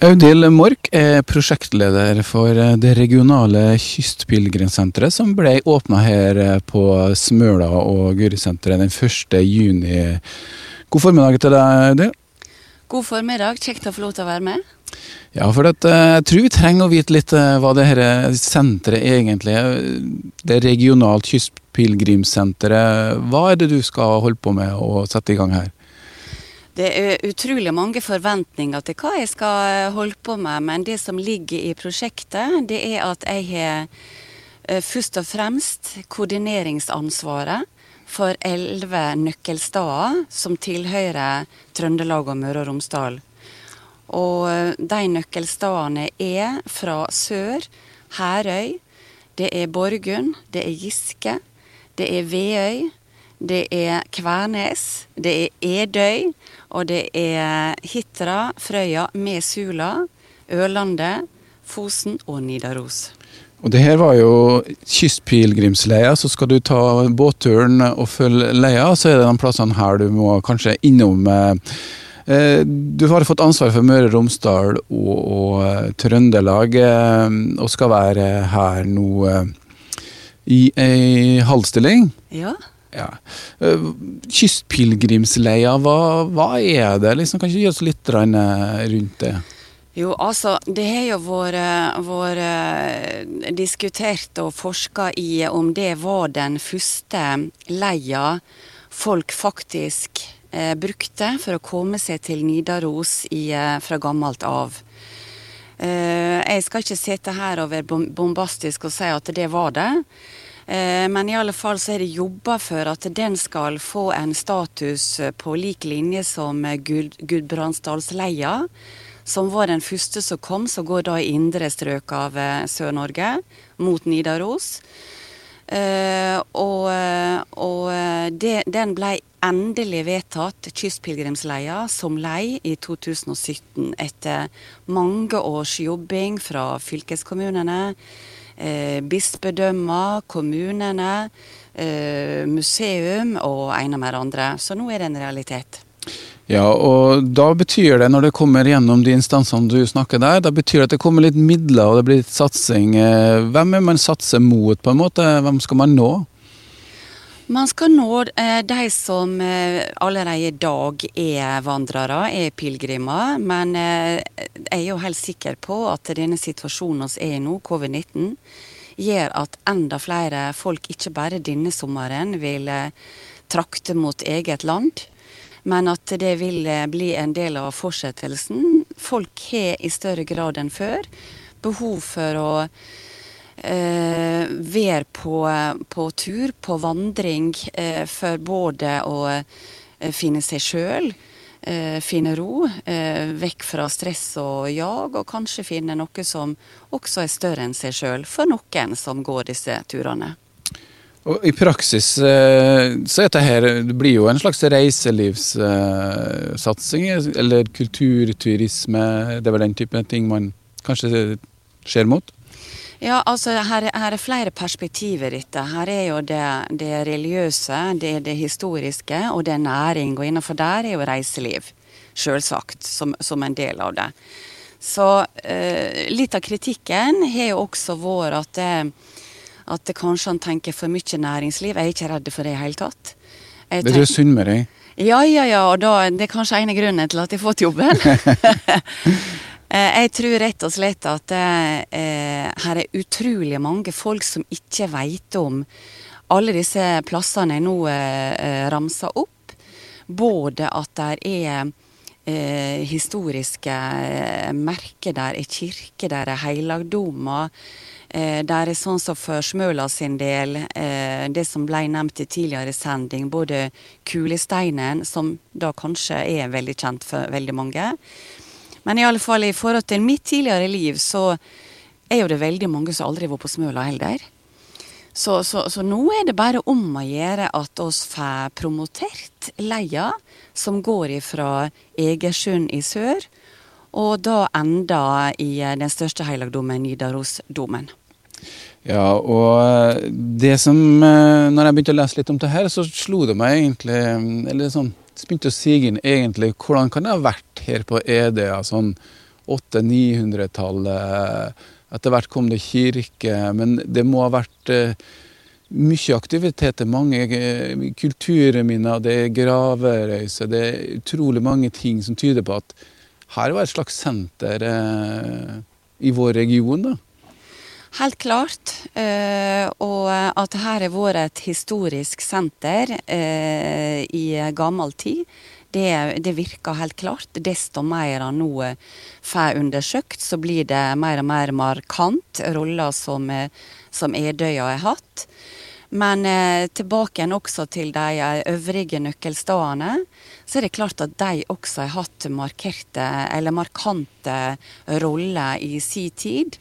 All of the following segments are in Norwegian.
Audhild Mork er prosjektleder for det regionale kystpilegrimssenteret som ble åpna her på Smøla og Gurisenteret den 1. juni. God formiddag til deg, Audhild. God formiddag, kjekt å få lov til å være med. Ja, for at, eh, jeg tror vi trenger å vite litt eh, hva det dette senteret egentlig er. Det regionalt kystpilegrimssenteret. Hva er det du skal holde på med og sette i gang her? Det er utrolig mange forventninger til hva jeg skal eh, holde på med, men det som ligger i prosjektet, det er at jeg har først og fremst koordineringsansvaret for elleve nøkkelsteder som tilhører Trøndelag og Møre og Romsdal. Og eh, de nøkkelstedene er fra sør Herøy, det er Borgund, det er Giske, det er Veøy, det er Kvernes, det er Edøy, og det er Hitra, Frøya Mesula, Ørlandet, Fosen og Nidaros. Og det her var jo kystpilegrimsleia, så skal du ta båtturen og følge leia, så er det de plassene her du må kanskje innom. Eh, Eh, du har fått ansvar for Møre og Romsdal og, og eh, Trøndelag, og skal være her nå i ei halvstilling. Ja. Ja. Kystpilegrimsleia, hva, hva, er det? Liksom, kan ikke gi oss litt rundt det? Jo, altså, det har jo vært, vært diskutert og forska i om det var den første leia folk faktisk eh, brukte for å komme seg til Nidaros i, eh, fra gammelt av. Eh, jeg skal ikke sitte her og være bombastisk og si at det var det. Eh, men i alle fall så er det jobba for at den skal få en status på lik linje som Gud, Gudbrandsdalsleia. Som var den første som kom, som går da i indre strøk av eh, Sør-Norge, mot Nidaros. Og, og det, den ble endelig vedtatt kystpilegrimsleia som lei i 2017, etter mange års jobbing fra fylkeskommunene, eh, bispedømmer, kommunene, eh, museum og ene med andre. Så nå er det en realitet. Ja, og da betyr det, når det kommer gjennom de instansene du snakker der, da betyr det at det kommer litt midler og det blir litt satsing. Eh, hvem er man satser mot, på en måte? Hvem skal man nå? Man skal nå eh, de som eh, allerede i dag er vandrere, er pilegrimer. Men eh, jeg er jo helt sikker på at denne situasjonen vi er i nå, covid-19, gjør at enda flere folk, ikke bare denne sommeren, vil trakte mot eget land. Men at det vil bli en del av fortsettelsen. Folk har i større grad enn før behov for å være på, på, tur, på vandring, eh, for både å eh, finne seg sjøl, eh, finne ro, eh, vekk fra stress og jag, og kanskje finne noe som også er større enn seg sjøl, for noen som går disse turene. Og I praksis eh, så er her, det blir jo en slags reiselivssatsing, eller kulturturisme. Det er vel den type ting man kanskje ser mot? Ja, altså her, her, er flere perspektiver i dette. Her er jo det, det religiøse, det det historiske og det er næring. Og innenfor der er jo reiseliv, sjølsagt, som, som, en del av det. Så eh, litt av kritikken har jo også vært at det, at det kanskje han tenker for mye næringsliv. Jeg er ikke redd for det i hele tatt. Jeg det er synd med deg. Ja, ja, ja. Og da, det er kanskje ene grunnen til at jeg har fått jobben. Eh, jeg tror rett og slett at eh, her er utrolig mange folk som ikke veit om alle disse plassene jeg nå eh, ramser opp. Både at det er eh, historiske eh, merker, der er kirker, der er helligdommer. Eh, der er sånn som for Smøla sin del, eh, det som ble nevnt i tidligere sending, både Kulesteinen, som da kanskje er veldig kjent for veldig mange, men i alle fall i forhold til mitt tidligere liv, så er jo det veldig mange som aldri var på Smøla heller. Så, så, så, nå er det bare om å gjøre at oss får promotert leia som går fra Egersund i sør, og da enda i den største helligdommen, Nidarosdomen. Ja, og det som eh, Når jeg begynte å lese litt om det her, så slo det meg egentlig Eller sånn begynte å sige inn egentlig hvordan kan det ha vært her på Edøya sånn 800-900-tallet. Etter hvert kom det kirke, men det må ha vært eh, mye aktivitet. Mange eh, kulturminner, det er graverøyser, det er utrolig mange ting som tyder på at her var et slags senter eh, i vår region. da. Helt klart. Og at her har vært et historisk senter i gammel tid, det, det, virker helt klart. Desto mer han nå får undersøkt, så blir det mer og mer markant roller som, som Edøya har hatt. Men eh, tilbake igjen også til de øvrige nøkkelstedene, så er det klart at de også har hatt markerte, markante roller i sin tid.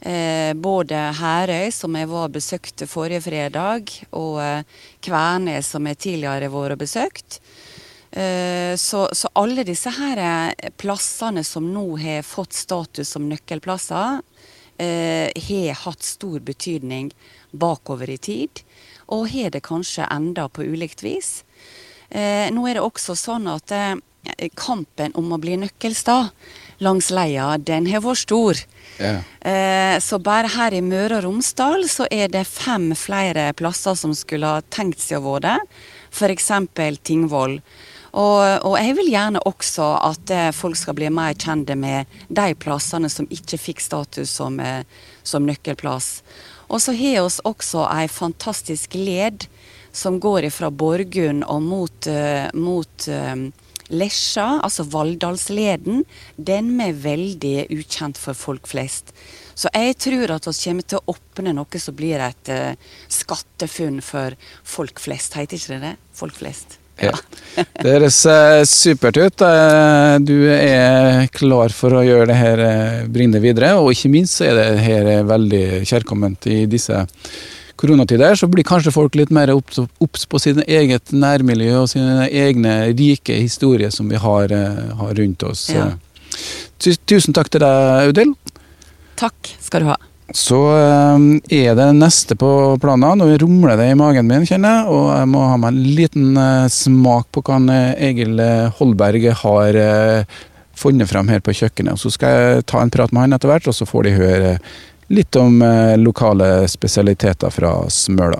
Eh, både Herøy, som jeg var besøkt forrige fredag, og eh, Kvernes, som jeg tidligere har vært besøkt. Eh, så, så, alle disse her eh, plassene som nå har fått status som nøkkelplasser, eh, har hatt stor betydning bakover i tid, og har det kanskje enda på ulikt vis. Nå er det også sånn at kampen om å bli nøkkelstad langs leia, den har vært stor. Yeah. Så bare her i Møre og Romsdal så er det fem flere plasser som skulle ha tenkt seg å være det. F.eks. Tingvoll. Og, og, jeg vil gjerne også at eh, folk skal bli mer kjente med de plassene som ikke fikk status som, eh, som nøkkelplass. Og så har vi også ei fantastisk led som går fra Borgund og mot, uh, mot Lesja, altså Valldalsleden, den er veldig ukjent for folk flest. Så jeg tror at vi kommer til å åpne noe som blir et skattefunn for folk flest. Heter ikke det det? Folk flest. Ja. Det høres uh, supert ut. Uh, du er klar for å gjøre det her, bringe det videre. Og ikke minst så er det her veldig kjærkomment i disse koronatider, så blir kanskje folk litt mer obs på sitt eget nærmiljø og sine egne rike historier som vi har, eh, har rundt oss. Ja. Tusen takk til deg, Audhild. Takk skal du ha. Så eh, er det neste på planen. Nå rumler det i magen min, kjenner jeg. Og jeg må ha meg en liten eh, smak på hva Egil Holberg har funnet frem her på kjøkkenet. Så skal jeg ta en prat med han etter hvert, og så får de høre litt om eh, lokale spesialiteter fra Smøla.